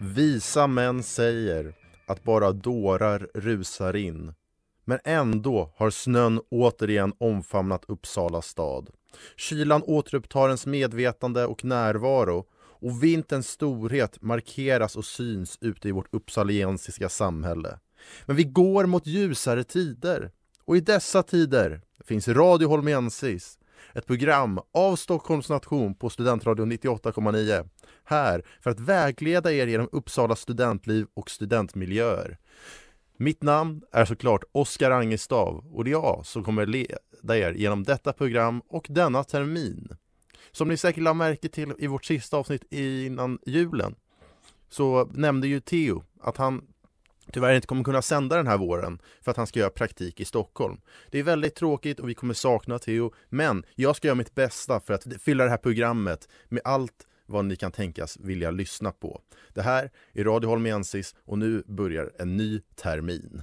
Visa män säger att bara dårar rusar in. Men ändå har snön återigen omfamnat Uppsala stad. Kylan återupptar ens medvetande och närvaro och vinterns storhet markeras och syns ute i vårt uppsaliensiska samhälle. Men vi går mot ljusare tider och i dessa tider finns Radio Holmensis ett program av Stockholms nation på Studentradion 98,9 här för att vägleda er genom Uppsala studentliv och studentmiljöer. Mitt namn är såklart Oskar Angestav och det är jag som kommer leda er genom detta program och denna termin. Som ni säkert lade märke till i vårt sista avsnitt innan julen så nämnde ju Theo att han tyvärr inte kommer kunna sända den här våren för att han ska göra praktik i Stockholm. Det är väldigt tråkigt och vi kommer sakna Theo, men jag ska göra mitt bästa för att fylla det här programmet med allt vad ni kan tänkas vilja lyssna på. Det här är Radio Holmiensis och nu börjar en ny termin.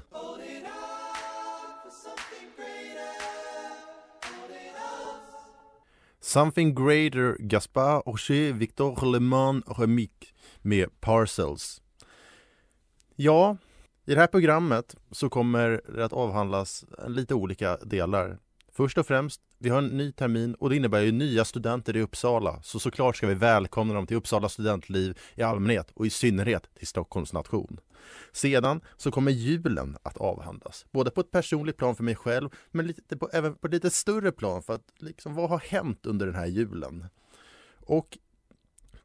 Something Greater, Gaspar Rocher, Victor Le Mans Remix med Parcels. Ja, i det här programmet så kommer det att avhandlas lite olika delar. Först och främst, vi har en ny termin och det innebär ju nya studenter i Uppsala. Så såklart ska vi välkomna dem till Uppsala studentliv i allmänhet och i synnerhet till Stockholms nation. Sedan så kommer julen att avhandlas, både på ett personligt plan för mig själv men lite på, även på ett lite större plan för att liksom, vad har hänt under den här julen? Och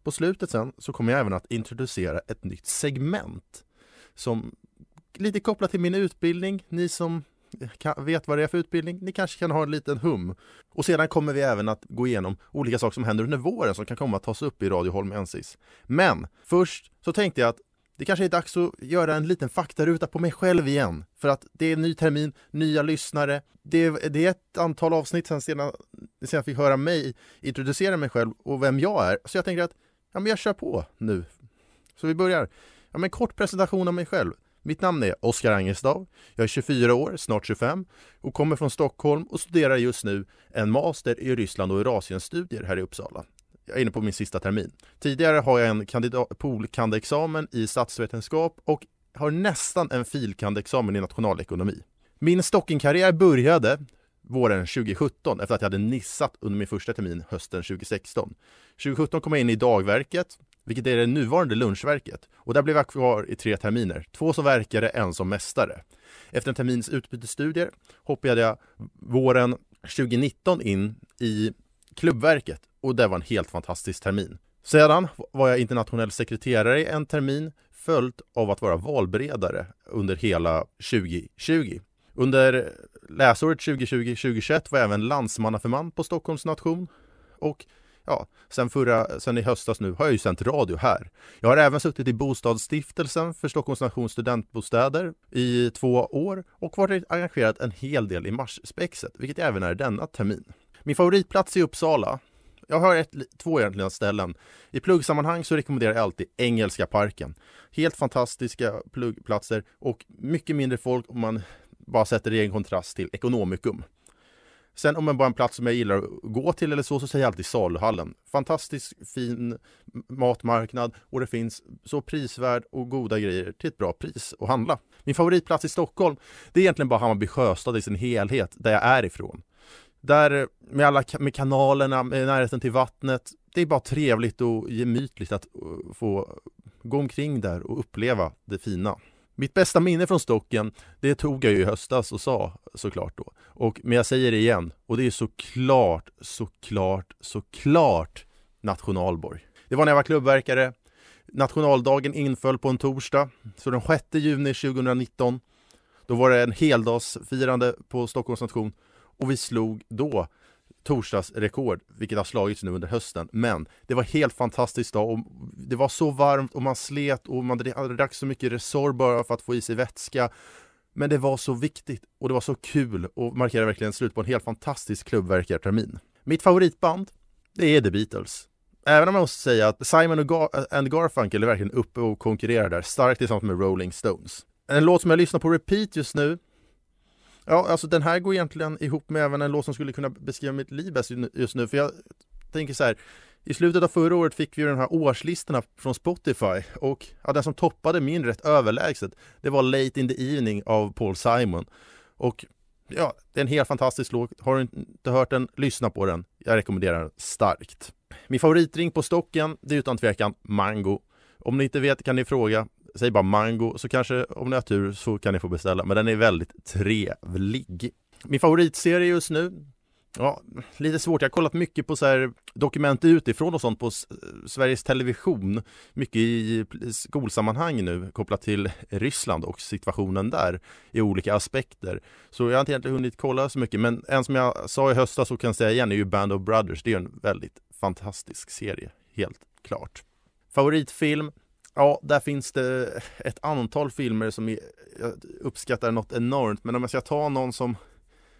på slutet sen så kommer jag även att introducera ett nytt segment som lite kopplat till min utbildning. Ni som vet vad det är för utbildning, ni kanske kan ha en liten hum. Och sedan kommer vi även att gå igenom olika saker som händer under våren som kan komma att tas upp i Radio Holmensis. Men först så tänkte jag att det kanske är dags att göra en liten faktaruta på mig själv igen. För att det är en ny termin, nya lyssnare. Det är, det är ett antal avsnitt sen, sedan, sedan jag fick höra mig introducera mig själv och vem jag är. Så jag tänker att ja, men jag kör på nu. Så vi börjar. Ja, men kort presentation av mig själv. Mitt namn är Oskar Angestav. Jag är 24 år, snart 25 och kommer från Stockholm och studerar just nu en master i Ryssland och Eurasienstudier här i Uppsala. Jag är inne på min sista termin. Tidigare har jag en polkandexamen i statsvetenskap och har nästan en filkandexamen i nationalekonomi. Min stockingkarriär började våren 2017 efter att jag hade nissat under min första termin hösten 2016. 2017 kom jag in i dagverket vilket är det nuvarande lunchverket. Och där blev jag kvar i tre terminer, två som verkare, en som mästare. Efter en termins utbytesstudier hoppade jag våren 2019 in i klubbverket och det var en helt fantastisk termin. Sedan var jag internationell sekreterare i en termin följt av att vara valberedare under hela 2020. Under läsåret 2020-2021 var jag även landsmannaförman på Stockholms nation och ja, sen, förra, sen i höstas nu har jag ju sänt radio här. Jag har även suttit i bostadsstiftelsen för Stockholms nations studentbostäder i två år och varit engagerad en hel del i Marsspexet, vilket även är denna termin. Min favoritplats i Uppsala jag har ett, två egentligen ställen. I pluggsammanhang så rekommenderar jag alltid Engelska parken. Helt fantastiska pluggplatser och mycket mindre folk om man bara sätter det i en kontrast till Ekonomikum. Sen om man bara en plats som jag gillar att gå till eller så, så säger jag alltid saluhallen. Fantastiskt fin matmarknad och det finns så prisvärd och goda grejer till ett bra pris att handla. Min favoritplats i Stockholm, det är egentligen bara Hammarby sjöstad i sin helhet, där jag är ifrån. Där med alla med kanalerna, med närheten till vattnet, det är bara trevligt och gemytligt att uh, få gå omkring där och uppleva det fina. Mitt bästa minne från Stocken, det tog jag ju i höstas och sa såklart då. Och, men jag säger det igen, och det är såklart, såklart, såklart nationalborg. Det var när jag var klubbverkare. Nationaldagen inföll på en torsdag, så den 6 juni 2019 då var det en heldagsfirande på Stockholms nation och vi slog då torsdagsrekord, vilket har slagits nu under hösten. Men det var helt fantastiskt dag och det var så varmt och man slet och man drack så mycket Resor bara för att få i sig vätska. Men det var så viktigt och det var så kul och markerade verkligen slut på en helt fantastisk klubbverkartermin. Mitt favoritband, det är The Beatles. Även om jag måste säga att Simon och Gar and Garfunkel är verkligen uppe och konkurrerar där, starkt tillsammans med Rolling Stones. En låt som jag lyssnar på repeat just nu Ja, alltså den här går egentligen ihop med även en låt som skulle kunna beskriva mitt liv bäst just nu, för jag tänker så här i slutet av förra året fick vi de här årslistorna från Spotify och ja, den som toppade min rätt överlägset det var Late in the Evening av Paul Simon. Och ja, det är en helt fantastisk låt. Har du inte hört den, lyssna på den. Jag rekommenderar den starkt. Min favoritdrink på stocken, det är utan tvekan mango. Om ni inte vet kan ni fråga säg bara mango, så kanske om ni har tur så kan ni få beställa. Men den är väldigt trevlig. Min favoritserie just nu, ja, lite svårt. Jag har kollat mycket på så här dokument utifrån och sånt på Sveriges Television. Mycket i skolsammanhang nu kopplat till Ryssland och situationen där i olika aspekter. Så jag har inte egentligen hunnit kolla så mycket. Men en som jag sa i höstas så kan jag säga igen är ju Band of Brothers. Det är en väldigt fantastisk serie, helt klart. Favoritfilm? Ja, där finns det ett antal filmer som jag uppskattar något enormt. Men om jag ska ta någon som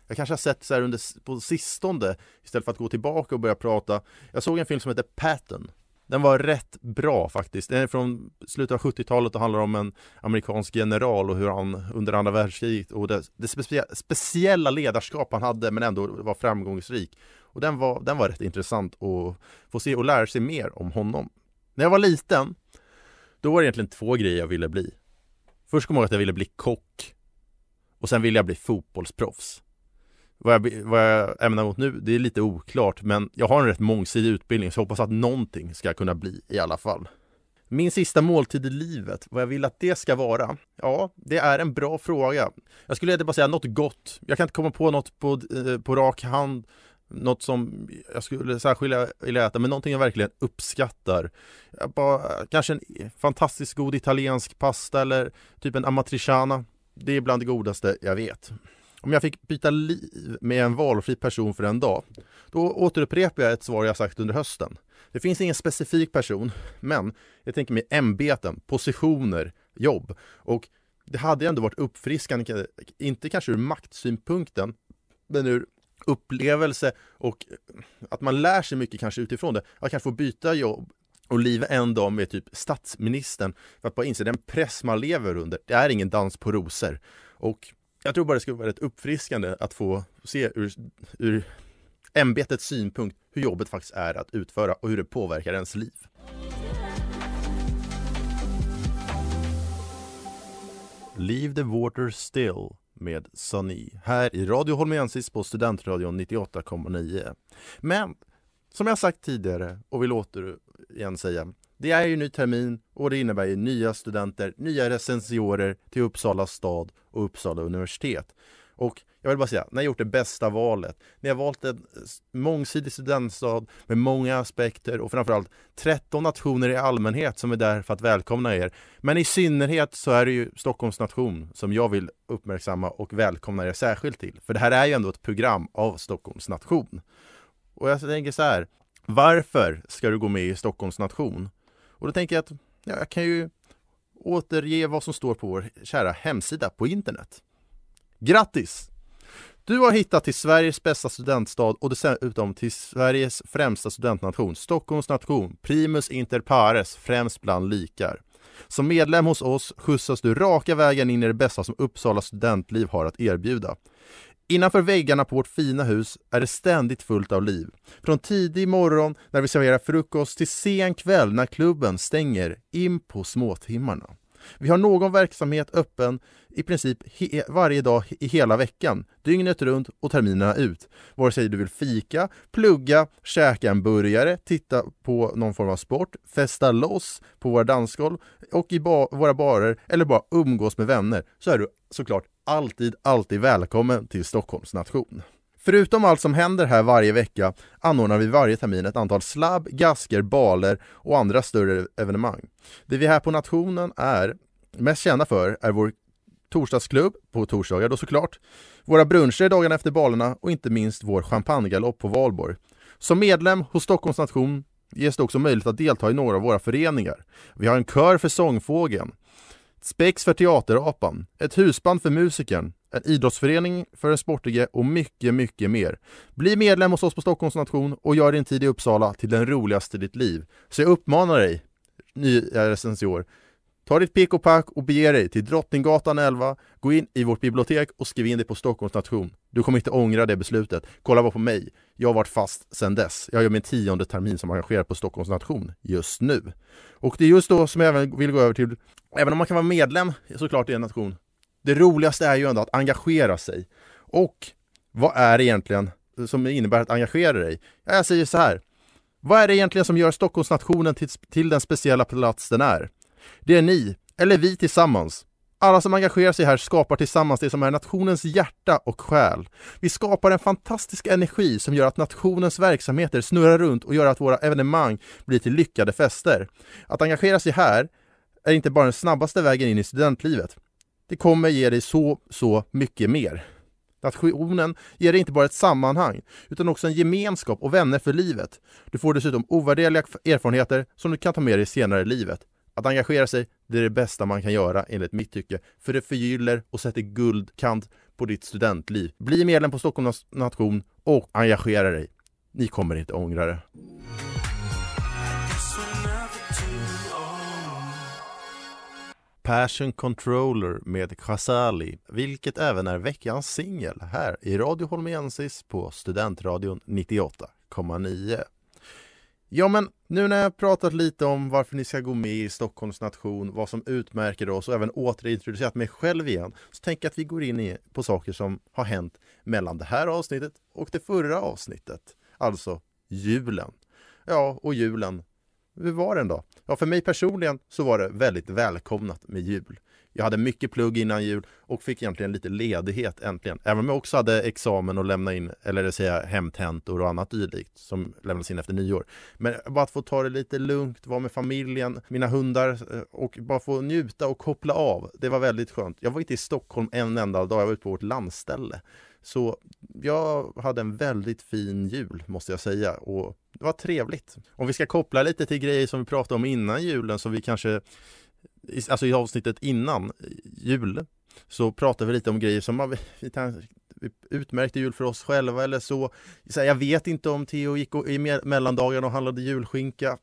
jag kanske har sett så här under, på sistone istället för att gå tillbaka och börja prata. Jag såg en film som heter Patton. Den var rätt bra faktiskt. Den är från slutet av 70-talet och handlar om en amerikansk general och hur han under andra världskriget och det, det specie speciella ledarskap han hade men ändå var framgångsrik. Och den var, den var rätt intressant att få se och lära sig mer om honom. När jag var liten då var det egentligen två grejer jag ville bli. Först kom jag ihåg att jag ville bli kock. Och sen ville jag bli fotbollsproffs. Vad jag, vad jag ämnar mot nu, det är lite oklart, men jag har en rätt mångsidig utbildning, så jag hoppas att någonting ska kunna bli i alla fall. Min sista måltid i livet, vad jag vill att det ska vara? Ja, det är en bra fråga. Jag skulle egentligen bara säga något gott. Jag kan inte komma på något på, eh, på rak hand något som jag skulle särskilt vilja äta, men någonting jag verkligen uppskattar. Bara, kanske en fantastiskt god italiensk pasta eller typ en amatriciana. Det är bland det godaste jag vet. Om jag fick byta liv med en valfri person för en dag, då återupprepar jag ett svar jag sagt under hösten. Det finns ingen specifik person, men jag tänker mig ämbeten, positioner, jobb. Och det hade ändå varit uppfriskande, inte kanske ur maktsynpunkten, men ur upplevelse och eh, att man lär sig mycket kanske utifrån det. Att kanske få byta jobb och liv en dag med typ statsministern för att bara inse den press man lever under. Det är ingen dans på rosor. Och jag tror bara det skulle vara rätt uppfriskande att få se ur, ur ämbetets synpunkt hur jobbet faktiskt är att utföra och hur det påverkar ens liv. Leave the water still med Sunny här i Radio Holmiensis på Studentradion 98,9. Men som jag sagt tidigare och vill återigen säga det är ju ny termin och det innebär ju nya studenter, nya recensiorer till Uppsala stad och Uppsala universitet. Och jag vill bara säga, ni har gjort det bästa valet. Ni har valt en mångsidig studentstad med många aspekter och framförallt 13 nationer i allmänhet som är där för att välkomna er. Men i synnerhet så är det ju Stockholms nation som jag vill uppmärksamma och välkomna er särskilt till. För det här är ju ändå ett program av Stockholms nation. Och jag tänker så här, varför ska du gå med i Stockholms nation? Och då tänker jag att ja, jag kan ju återge vad som står på vår kära hemsida på internet. Grattis! Du har hittat till Sveriges bästa studentstad och dessutom till Sveriges främsta studentnation, Stockholms nation, primus inter pares, främst bland likar. Som medlem hos oss skjutsas du raka vägen in i det bästa som Uppsala studentliv har att erbjuda. Innanför väggarna på vårt fina hus är det ständigt fullt av liv. Från tidig morgon när vi serverar frukost till sen kväll när klubben stänger in på småtimmarna. Vi har någon verksamhet öppen i princip varje dag i hela veckan, dygnet runt och terminerna ut. Vare sig du vill fika, plugga, käka en burgare, titta på någon form av sport, festa loss på våra dansgolv och i ba våra barer eller bara umgås med vänner så är du såklart alltid, alltid välkommen till Stockholms nation. Förutom allt som händer här varje vecka anordnar vi varje termin ett antal slabb, gasker, baler och andra större evenemang. Det vi här på Nationen är mest kända för är vår torsdagsklubb på torsdagar då såklart, våra bruncher dagarna efter balerna och inte minst vår champagnegalopp på Valborg. Som medlem hos Stockholms nation ges det också möjlighet att delta i några av våra föreningar. Vi har en kör för sångfågeln, Spex för teaterapan, ett husband för musikern, en idrottsförening för en sportige och mycket, mycket mer. Bli medlem hos oss på Stockholms nation och gör din tid i Uppsala till den roligaste i ditt liv. Så jag uppmanar dig, nya recensior, Ta ditt pick och pack och bege dig till Drottninggatan 11, gå in i vårt bibliotek och skriv in dig på Stockholms nation. Du kommer inte ångra det beslutet. Kolla bara på mig. Jag har varit fast sedan dess. Jag gör min tionde termin som engagerad på Stockholms nation just nu. Och det är just då som jag även vill gå över till, även om man kan vara medlem såklart i en nation, det roligaste är ju ändå att engagera sig. Och vad är det egentligen som innebär att engagera dig? Jag säger så här. Vad är det egentligen som gör Stockholmsnationen till, till den speciella plats den är? Det är ni, eller vi tillsammans. Alla som engagerar sig här skapar tillsammans det som är nationens hjärta och själ. Vi skapar en fantastisk energi som gör att nationens verksamheter snurrar runt och gör att våra evenemang blir till lyckade fester. Att engagera sig här är inte bara den snabbaste vägen in i studentlivet. Det kommer ge dig så, så mycket mer. Nationen ger dig inte bara ett sammanhang, utan också en gemenskap och vänner för livet. Du får dessutom ovärderliga erfarenheter som du kan ta med dig senare i livet. Att engagera sig, det är det bästa man kan göra enligt mitt tycke. För det förgyller och sätter guldkant på ditt studentliv. Bli medlem på Stockholms nation och engagera dig. Ni kommer inte ångra det. Passion Controller med Khazali, vilket även är veckans singel här i Radio Holmiensis på Studentradion 98,9. Ja men nu när jag pratat lite om varför ni ska gå med i Stockholms nation, vad som utmärker oss och även återintroducerat mig själv igen, så tänker jag att vi går in på saker som har hänt mellan det här avsnittet och det förra avsnittet. Alltså julen. Ja, och julen. Hur var den då? Ja, för mig personligen så var det väldigt välkomnat med jul. Jag hade mycket plugg innan jul och fick egentligen lite ledighet äntligen. Även om jag också hade examen att lämna in, eller det säga hemtentor och annat dylikt som lämnas in efter nyår. Men bara att få ta det lite lugnt, vara med familjen, mina hundar eh, och bara få njuta och koppla av. Det var väldigt skönt. Jag var inte i Stockholm en enda dag, jag var ute på vårt landställe. Så jag hade en väldigt fin jul måste jag säga och det var trevligt. Om vi ska koppla lite till grejer som vi pratade om innan julen som vi kanske alltså i avsnittet innan jul så pratade vi lite om grejer som vi, vi utmärkte jul för oss själva eller så. så jag vet inte om Theo gick i mellandagarna och handlade julskinka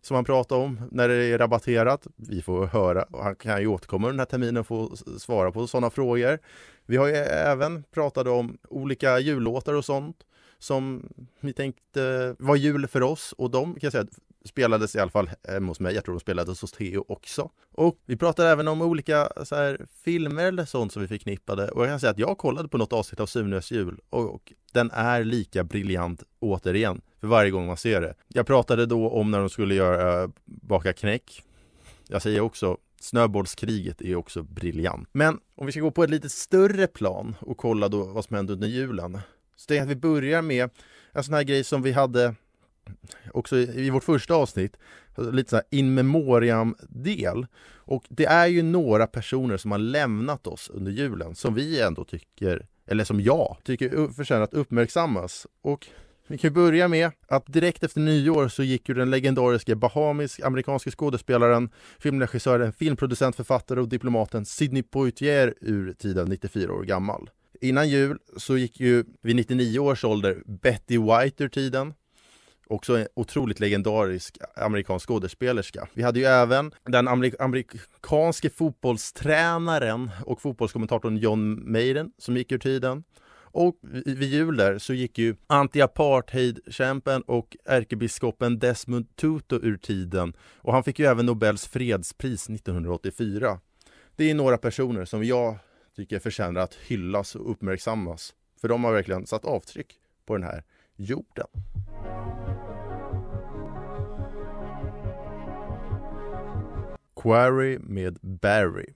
som han pratade om när det är rabatterat. Vi får höra och han kan ju återkomma den här terminen och få svara på sådana frågor. Vi har ju även pratat om olika jullåtar och sånt som vi tänkte eh, var jul för oss och de kan jag säga spelades i alla fall eh, hemma hos mig. Jag tror de spelades hos Theo också. Och vi pratade även om olika så här, filmer eller sånt som vi förknippade. Och jag kan säga att jag kollade på något avsnitt av Sunes jul och, och den är lika briljant återigen för varje gång man ser det. Jag pratade då om när de skulle göra äh, baka knäck. Jag säger också Snöbollskriget är också briljant. Men om vi ska gå på ett lite större plan och kolla då vad som hände under julen. Så det är att vi börjar med en sån här grej som vi hade också i vårt första avsnitt, lite så här in memoriam-del. Och det är ju några personer som har lämnat oss under julen som vi ändå tycker, eller som jag tycker förtjänar att uppmärksammas. Och vi kan börja med att direkt efter nyår så gick ju den legendariska bahamisk-amerikanske skådespelaren, filmregissören, filmproducent, författare och diplomaten Sidney Poitier ur tiden 94 år gammal. Innan jul så gick ju vid 99 års ålder Betty White ur tiden också en otroligt legendarisk amerikansk skådespelerska. Vi hade ju även den amerik amerikanske fotbollstränaren och fotbollskommentatorn John Maiden som gick ur tiden. Och vid jul där så gick ju anti-apartheid-kämpen och ärkebiskopen Desmond Tutu ur tiden och han fick ju även Nobels fredspris 1984. Det är några personer som jag tycker förtjänar att hyllas och uppmärksammas för de har verkligen satt avtryck på den här jorden. Quarry med Barry.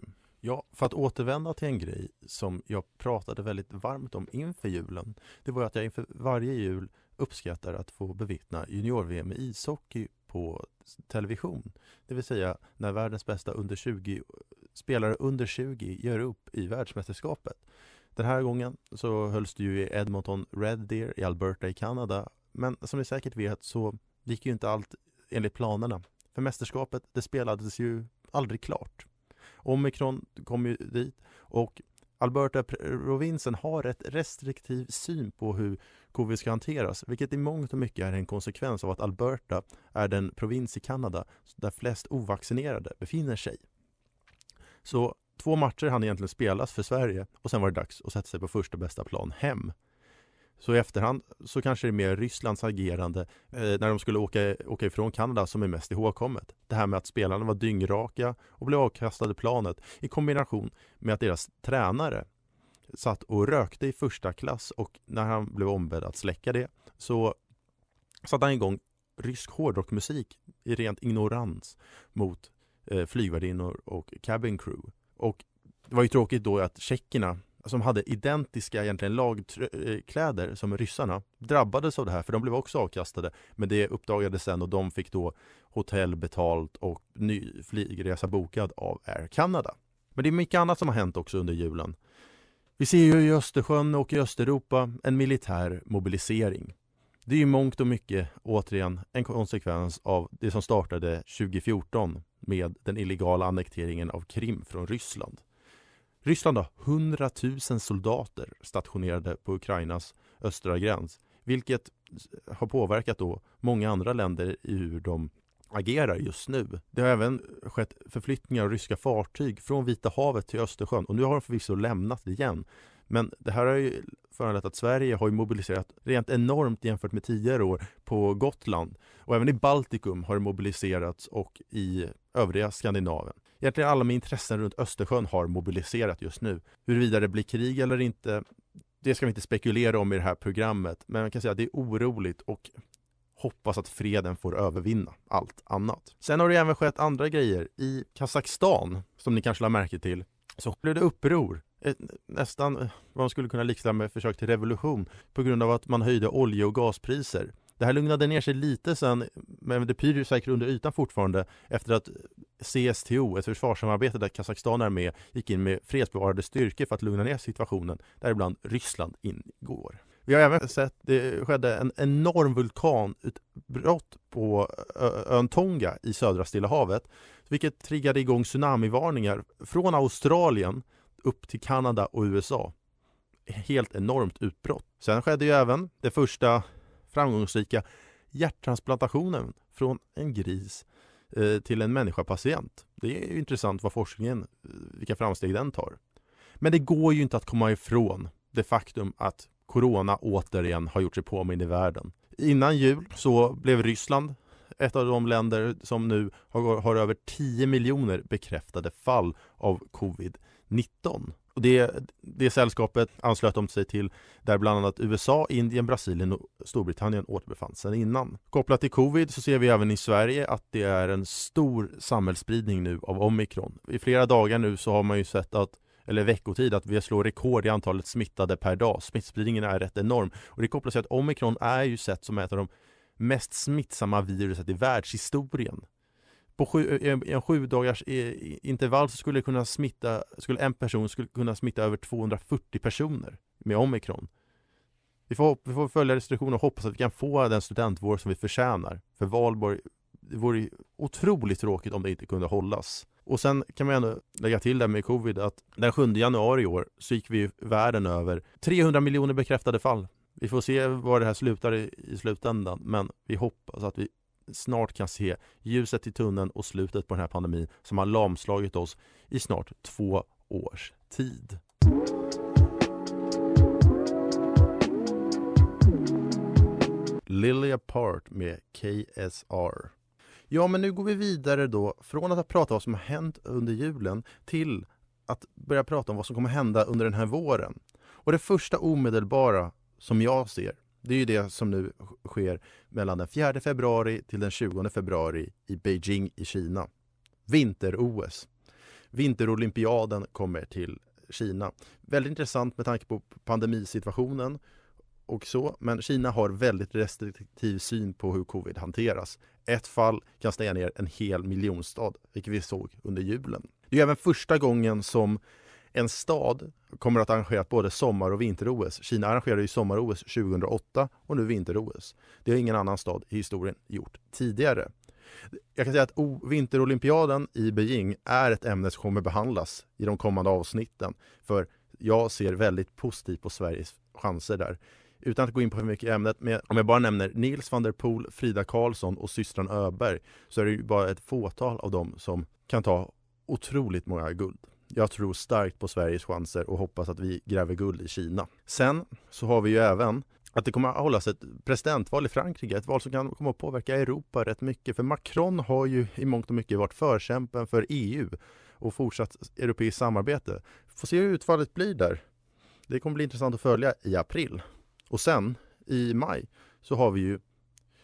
Ja, för att återvända till en grej som jag pratade väldigt varmt om inför julen. Det var att jag inför varje jul uppskattar att få bevittna junior-VM i ishockey på television. Det vill säga när världens bästa under 20 spelare under 20 gör upp i världsmästerskapet. Den här gången så hölls det ju i Edmonton Red Deer i Alberta i Kanada. Men som ni säkert vet så gick ju inte allt enligt planerna. För mästerskapet, det spelades ju aldrig klart. Omikron kom ju dit och Alberta-provinsen har ett restriktiv syn på hur covid ska hanteras, vilket i mångt och mycket är en konsekvens av att Alberta är den provins i Kanada där flest ovaccinerade befinner sig. Så två matcher hann egentligen spelas för Sverige och sen var det dags att sätta sig på första bästa plan hem. Så i efterhand så kanske det är mer Rysslands agerande eh, när de skulle åka, åka ifrån Kanada som är mest ihågkommet. Det här med att spelarna var dyngraka och blev avkastade planet i kombination med att deras tränare satt och rökte i första klass och när han blev ombedd att släcka det så satte han igång rysk hårdrockmusik i rent ignorans mot eh, flygvärdinnor och cabin crew. Och det var ju tråkigt då att tjeckerna som hade identiska egentligen lagkläder eh, som ryssarna drabbades av det här för de blev också avkastade. Men det uppdagades sen och de fick då hotell betalt och ny flygresa bokad av Air Canada. Men det är mycket annat som har hänt också under julen. Vi ser ju i Östersjön och i Östeuropa en militär mobilisering. Det är ju mångt och mycket återigen en konsekvens av det som startade 2014 med den illegala annekteringen av Krim från Ryssland. Ryssland har 100 000 soldater stationerade på Ukrainas östra gräns, vilket har påverkat då många andra länder i hur de agerar just nu. Det har även skett förflyttningar av ryska fartyg från Vita havet till Östersjön och nu har de förvisso lämnat det igen. Men det här har ju föranlett att Sverige har mobiliserat rent enormt jämfört med tidigare år på Gotland. Och även i Baltikum har det mobiliserats och i övriga Skandinavien. Egentligen alla med intressen runt Östersjön har mobiliserat just nu. Huruvida det blir krig eller inte, det ska vi inte spekulera om i det här programmet. Men man kan säga att det är oroligt och hoppas att freden får övervinna allt annat. Sen har det även skett andra grejer. I Kazakstan, som ni kanske lade märke till, så blev det uppror Eh, nästan vad man skulle kunna likna med försök till revolution på grund av att man höjde olje och gaspriser. Det här lugnade ner sig lite sen, men det pyr ju säkert under ytan fortfarande efter att CSTO, ett försvarssamarbete där Kazakstan är med, gick in med fredsbevarande styrkor för att lugna ner situationen, däribland Ryssland ingår. Vi har även sett det skedde en enorm vulkanutbrott på ön Tonga i södra Stilla havet, vilket triggade igång tsunamivarningar från Australien upp till Kanada och USA. Helt enormt utbrott. Sen skedde ju även det första framgångsrika hjärttransplantationen från en gris eh, till en människa-patient. Det är ju intressant vad forskningen, eh, vilka framsteg den tar. Men det går ju inte att komma ifrån det faktum att Corona återigen har gjort sig påmind i världen. Innan jul så blev Ryssland ett av de länder som nu har, har över 10 miljoner bekräftade fall av Covid. 19. Och det, det sällskapet anslöt de sig till där bland annat USA, Indien, Brasilien och Storbritannien återbefann sig innan. Kopplat till covid så ser vi även i Sverige att det är en stor samhällsspridning nu av omikron. I flera dagar nu så har man ju sett att eller veckotid att vi slår rekord i antalet smittade per dag. Smittspridningen är rätt enorm och det kopplas till att omikron är ju sett som ett av de mest smittsamma viruset i världshistorien. På sju, eh, en sju dagars eh, intervall så skulle, kunna smitta, skulle en person skulle kunna smitta över 240 personer med omikron. Vi får, vi får följa restriktioner och hoppas att vi kan få den studentvår som vi förtjänar. För Valborg, det vore otroligt tråkigt om det inte kunde hållas. Och sen kan man ändå lägga till det med covid att den 7 januari i år så gick vi världen över 300 miljoner bekräftade fall. Vi får se var det här slutar i, i slutändan men vi hoppas att vi snart kan se ljuset i tunneln och slutet på den här pandemin som har lamslagit oss i snart två års tid. Lily Apart med KSR. Ja, men nu går vi vidare då från att prata om vad som har hänt under julen till att börja prata om vad som kommer hända under den här våren. Och det första omedelbara som jag ser, det är ju det som nu sker mellan den 4 februari till den 20 februari i Beijing i Kina. Vinter-OS. Vinterolympiaden kommer till Kina. Väldigt intressant med tanke på pandemisituationen och så, men Kina har väldigt restriktiv syn på hur covid hanteras. Ett fall kan stänga ner en hel miljonstad, vilket vi såg under julen. Det är även första gången som en stad kommer att arrangera både sommar och vinter-OS. Kina arrangerade ju sommar-OS 2008 och nu vinter-OS. Det har ingen annan stad i historien gjort tidigare. Jag kan säga att vinterolympiaden i Beijing är ett ämne som kommer behandlas i de kommande avsnitten. För jag ser väldigt positivt på Sveriges chanser där. Utan att gå in på för mycket i ämnet, men om jag bara nämner Nils van der Poel, Frida Karlsson och systran Öberg så är det ju bara ett fåtal av dem som kan ta otroligt många guld. Jag tror starkt på Sveriges chanser och hoppas att vi gräver guld i Kina. Sen så har vi ju även att det kommer att hållas ett presidentval i Frankrike, ett val som kan komma att påverka Europa rätt mycket. För Macron har ju i mångt och mycket varit förkämpen för EU och fortsatt europeiskt samarbete. Får se hur utfallet blir där. Det kommer bli intressant att följa i april. Och sen i maj så har vi ju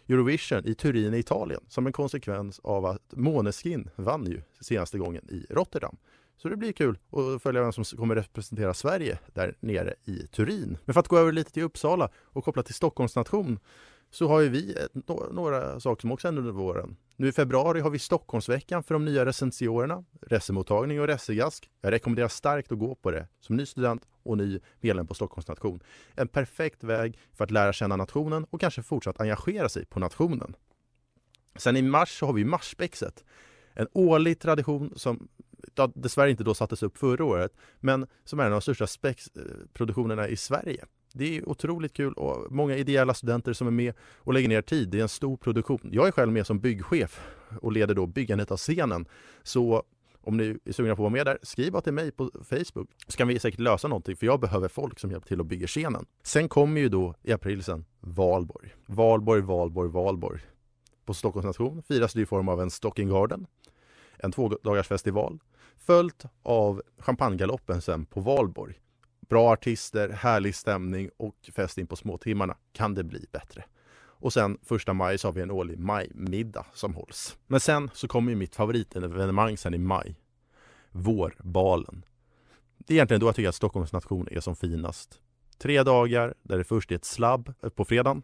Eurovision i Turin i Italien som en konsekvens av att Måneskin vann ju senaste gången i Rotterdam. Så det blir kul att följa vem som kommer representera Sverige där nere i Turin. Men för att gå över lite till Uppsala och koppla till Stockholms nation så har ju vi några saker som också händer under våren. Nu i februari har vi Stockholmsveckan för de nya recensiorerna, resemottagning och resegask. Jag rekommenderar starkt att gå på det som ny student och ny medlem på Stockholms nation. En perfekt väg för att lära känna nationen och kanske fortsatt engagera sig på nationen. Sen i mars så har vi Marsspexet. En årlig tradition som ja, dessvärre inte då sattes upp förra året, men som är en av de största spexproduktionerna eh, i Sverige. Det är otroligt kul och många ideella studenter som är med och lägger ner tid. Det är en stor produktion. Jag är själv med som byggchef och leder då byggandet av scenen. Så om ni är sugna på att vara med där, skriv bara till mig på Facebook så kan vi säkert lösa någonting för jag behöver folk som hjälper till att bygga scenen. Sen kommer ju då i april sen Valborg. Valborg, Valborg, Valborg. På Stockholms nation firas det i form av en Stocking Garden, en tvådagarsfestival följt av champagnegaloppen sen på Valborg. Bra artister, härlig stämning och fest in på småtimmarna. Kan det bli bättre? Och sen första maj så har vi en årlig majmiddag som hålls. Men sen så kommer ju mitt favoritevenemang sen i maj. Vårbalen. Det är egentligen då jag tycker att Stockholms nation är som finast. Tre dagar där det först är ett slabb eh, på fredagen.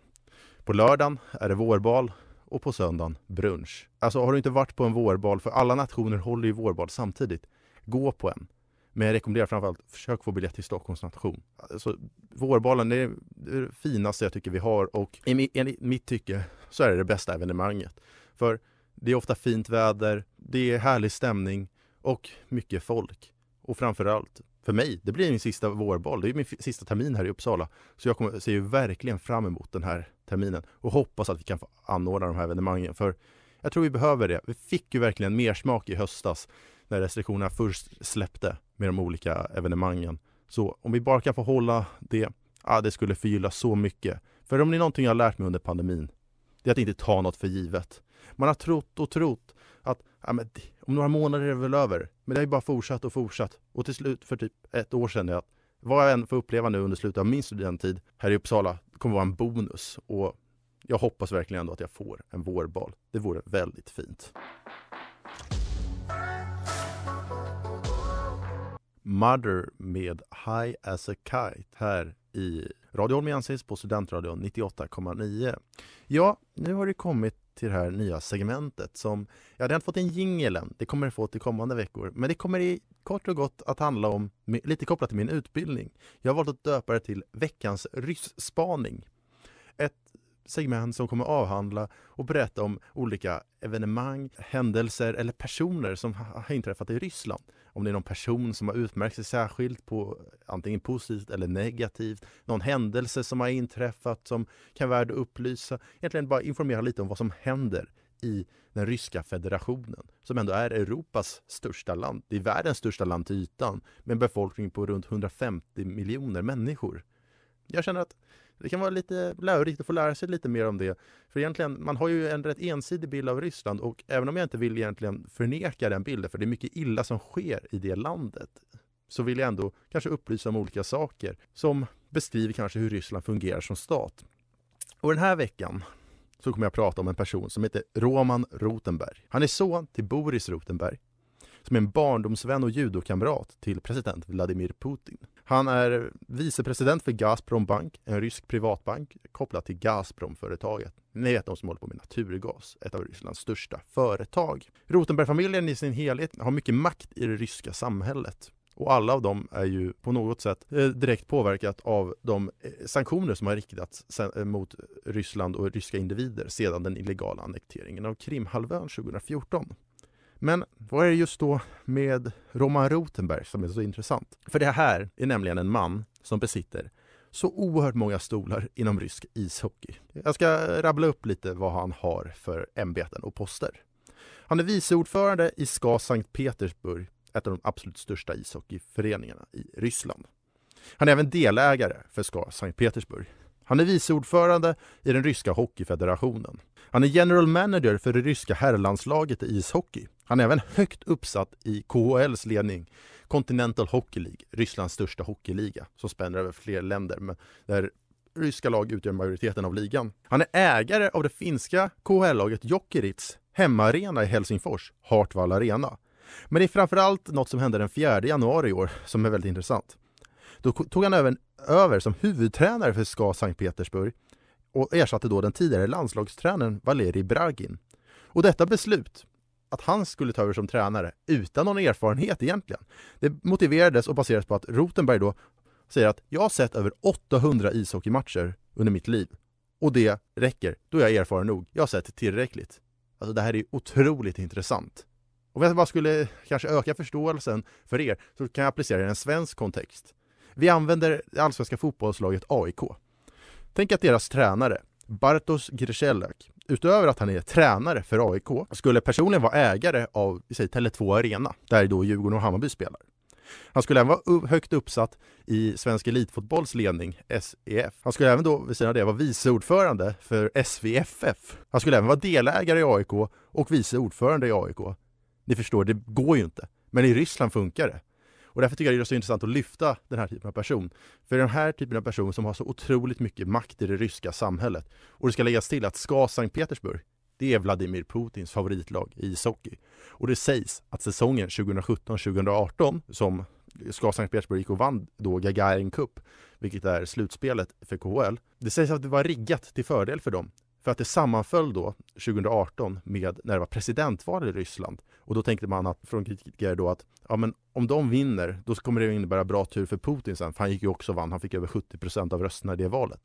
På lördagen är det vårbal och på söndagen brunch. Alltså har du inte varit på en vårbal, för alla nationer håller ju vårbal samtidigt, gå på en. Men jag rekommenderar framförallt, försök få biljett till Stockholms nation. Alltså, vårbalen är det finaste jag tycker vi har och enligt mitt tycke så är det det bästa evenemanget. För det är ofta fint väder, det är härlig stämning och mycket folk. Och framförallt, för mig, det blir min sista vårbal. Det är min sista termin här i Uppsala. Så jag kommer, ser ju verkligen fram emot den här terminen och hoppas att vi kan få anordna de här evenemangen. För jag tror vi behöver det. Vi fick ju verkligen mer smak i höstas när restriktionerna först släppte med de olika evenemangen. Så om vi bara kan få hålla det, ah, det skulle förgylla så mycket. För om det är någonting jag har lärt mig under pandemin, det är att inte ta något för givet. Man har trott och trott ja, men, om några månader är det väl över. Men det har ju bara fortsatt och fortsatt. Och till slut för typ ett år sedan, att vad jag än får uppleva nu under slutet av min studenttid här i Uppsala kommer vara en bonus. Och jag hoppas verkligen ändå att jag får en vårbal. Det vore väldigt fint. Mother med High as a Kite här i Radio Holmiensis på Studentradion 98,9. Ja, nu har det kommit till det här nya segmentet som ja, det har inte fått en jingel än. Det kommer det få till kommande veckor. Men det kommer i kort och gott att handla om, lite kopplat till min utbildning. Jag har valt att döpa det till veckans rysspaning. Ett segment som kommer avhandla och berätta om olika evenemang, händelser eller personer som har inträffat i Ryssland. Om det är någon person som har utmärkt sig särskilt på antingen positivt eller negativt, någon händelse som har inträffat som kan vara värd att upplysa. Egentligen bara informera lite om vad som händer i den ryska federationen som ändå är Europas största land. Det är världens största land till ytan med en befolkning på runt 150 miljoner människor. Jag känner att det kan vara lite lärorikt att få lära sig lite mer om det. För egentligen, man har ju en rätt ensidig bild av Ryssland och även om jag inte vill egentligen förneka den bilden, för det är mycket illa som sker i det landet, så vill jag ändå kanske upplysa om olika saker som beskriver kanske hur Ryssland fungerar som stat. Och den här veckan så kommer jag prata om en person som heter Roman Rotenberg. Han är son till Boris Rotenberg som är en barndomsvän och judokamrat till president Vladimir Putin. Han är vicepresident för Gazprom Bank, en rysk privatbank kopplad till Gazprom-företaget. Ni vet de som håller på med naturgas, ett av Rysslands största företag. Rotenberg-familjen i sin helhet har mycket makt i det ryska samhället. Och alla av dem är ju på något sätt eh, direkt påverkat av de eh, sanktioner som har riktats eh, mot Ryssland och ryska individer sedan den illegala annekteringen av Krimhalvön 2014. Men vad är det just då med Roman Rotenberg som är så intressant? För det här är nämligen en man som besitter så oerhört många stolar inom rysk ishockey. Jag ska rabbla upp lite vad han har för ämbeten och poster. Han är viceordförande i SKA Sankt Petersburg, ett av de absolut största ishockeyföreningarna i Ryssland. Han är även delägare för SKA Sankt Petersburg. Han är viceordförande i den ryska hockeyfederationen. Han är general manager för det ryska herrlandslaget i ishockey. Han är även högt uppsatt i KHLs ledning, Continental Hockey League, Rysslands största hockeyliga som spänner över fler länder, men där ryska lag utgör majoriteten av ligan. Han är ägare av det finska KHL-laget Jokerits hemmaarena i Helsingfors, Hartwall Arena. Men det är framförallt något som hände den 4 januari i år som är väldigt intressant. Då tog han även över som huvudtränare för SKA Sankt Petersburg och ersatte då den tidigare landslagstränaren Valerij Bragin. Och detta beslut, att han skulle ta över som tränare utan någon erfarenhet egentligen, det motiverades och baserades på att Rotenberg då säger att jag har sett över 800 ishockeymatcher under mitt liv och det räcker, då är jag erfaren nog. Jag har sett tillräckligt. Alltså det här är otroligt intressant. Om jag bara skulle kanske öka förståelsen för er så kan jag applicera det i en svensk kontext. Vi använder det allsvenska fotbollslaget AIK. Tänk att deras tränare, Bartosz Grzelak, utöver att han är tränare för AIK, skulle personligen vara ägare av säg, Tele2 Arena, där då Djurgården och Hammarby spelar. Han skulle även vara högt uppsatt i Svensk Elitfotbolls ledning, SEF. Han skulle även då vid sidan av det vara vice ordförande för SVFF. Han skulle även vara delägare i AIK och vice ordförande i AIK. Ni förstår, det går ju inte. Men i Ryssland funkar det. Och därför tycker jag det är så intressant att lyfta den här typen av person. För den här typen av person som har så otroligt mycket makt i det ryska samhället. Och det ska läggas till att ska Sankt Petersburg, det är Vladimir Putins favoritlag i ishockey. Och det sägs att säsongen 2017-2018 som ska Sankt Petersburg gick och vann då Gagarin Cup, vilket är slutspelet för KHL. Det sägs att det var riggat till fördel för dem för att det sammanföll då 2018 med när det var presidentval i Ryssland. Och då tänkte man att, från kritiker då att ja, men om de vinner, då kommer det innebära bra tur för Putin sen. För han gick ju också och vann. Han fick över 70 procent av rösterna i det valet.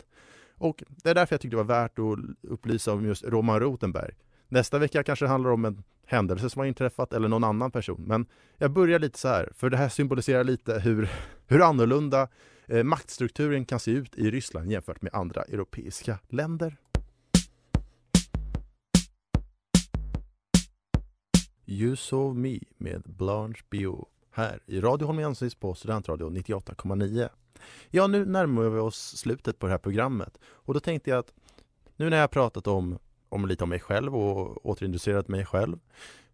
Och det är därför jag tyckte det var värt att upplysa om just Roman Rotenberg. Nästa vecka kanske det handlar om en händelse som har inträffat eller någon annan person. Men jag börjar lite så här, för det här symboliserar lite hur, hur annorlunda eh, maktstrukturen kan se ut i Ryssland jämfört med andra europeiska länder. You Saw Me med Blanche Bio här i Radio Holmiensis på Studentradion 98,9. Ja, nu närmar vi oss slutet på det här programmet och då tänkte jag att nu när jag pratat om, om lite om mig själv och återintresserat mig själv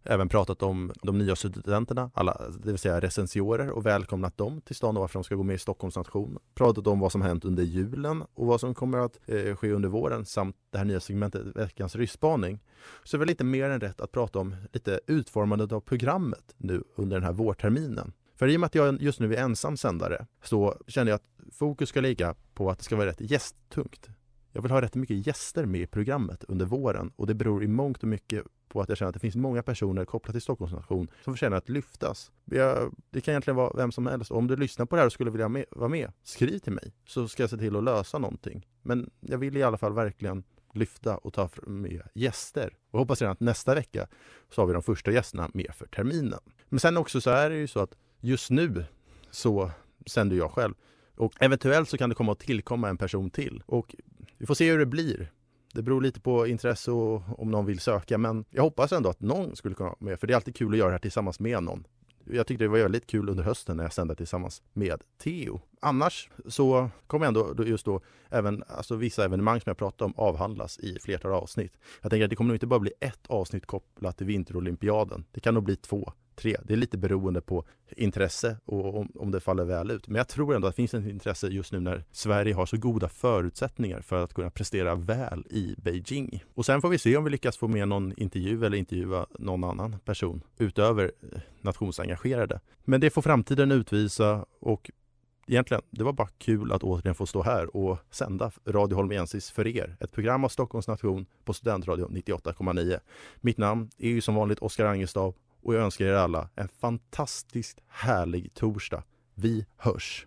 även pratat om de nya studenterna, alla, det vill säga recensiorer och välkomnat dem till stan och varför de ska gå med i Stockholms nation. Pratat om vad som hänt under julen och vad som kommer att eh, ske under våren samt det här nya segmentet Veckans ryssspaning. Så är väl lite mer än rätt att prata om lite utformandet av programmet nu under den här vårterminen. För i och med att jag just nu är ensam sändare så känner jag att fokus ska ligga på att det ska vara rätt gästtungt. Jag vill ha rätt mycket gäster med i programmet under våren och det beror i mångt och mycket på att jag känner att det finns många personer kopplat till Stockholms nation som förtjänar att lyftas. Jag, det kan egentligen vara vem som helst. Om du lyssnar på det här och skulle vilja med, vara med, skriv till mig så ska jag se till att lösa någonting. Men jag vill i alla fall verkligen lyfta och ta med gäster. Och hoppas redan att nästa vecka så har vi de första gästerna med för terminen. Men sen också så är det ju så att just nu så sänder jag själv. Och eventuellt så kan det komma att tillkomma en person till. Och vi får se hur det blir. Det beror lite på intresse och om någon vill söka men jag hoppas ändå att någon skulle kunna vara med för det är alltid kul att göra det här tillsammans med någon. Jag tyckte det var väldigt kul under hösten när jag sände tillsammans med Theo. Annars så kommer ändå just då även alltså vissa evenemang som jag pratade om avhandlas i flertal avsnitt. Jag tänker att det kommer nog inte bara bli ett avsnitt kopplat till vinterolympiaden. Det kan nog bli två, tre. Det är lite beroende på intresse och om, om det faller väl ut. Men jag tror ändå att det finns ett intresse just nu när Sverige har så goda förutsättningar för att kunna prestera väl i Beijing. Och sen får vi se om vi lyckas få med någon intervju eller intervjua någon annan person utöver eh, nationsengagerade. Men det får framtiden utvisa och egentligen, det var bara kul att återigen få stå här och sända Radio Holmiensis för er. Ett program av Stockholms nation på Studentradio 98,9. Mitt namn är ju som vanligt Oskar Angestav och jag önskar er alla en fantastiskt härlig torsdag. Vi hörs!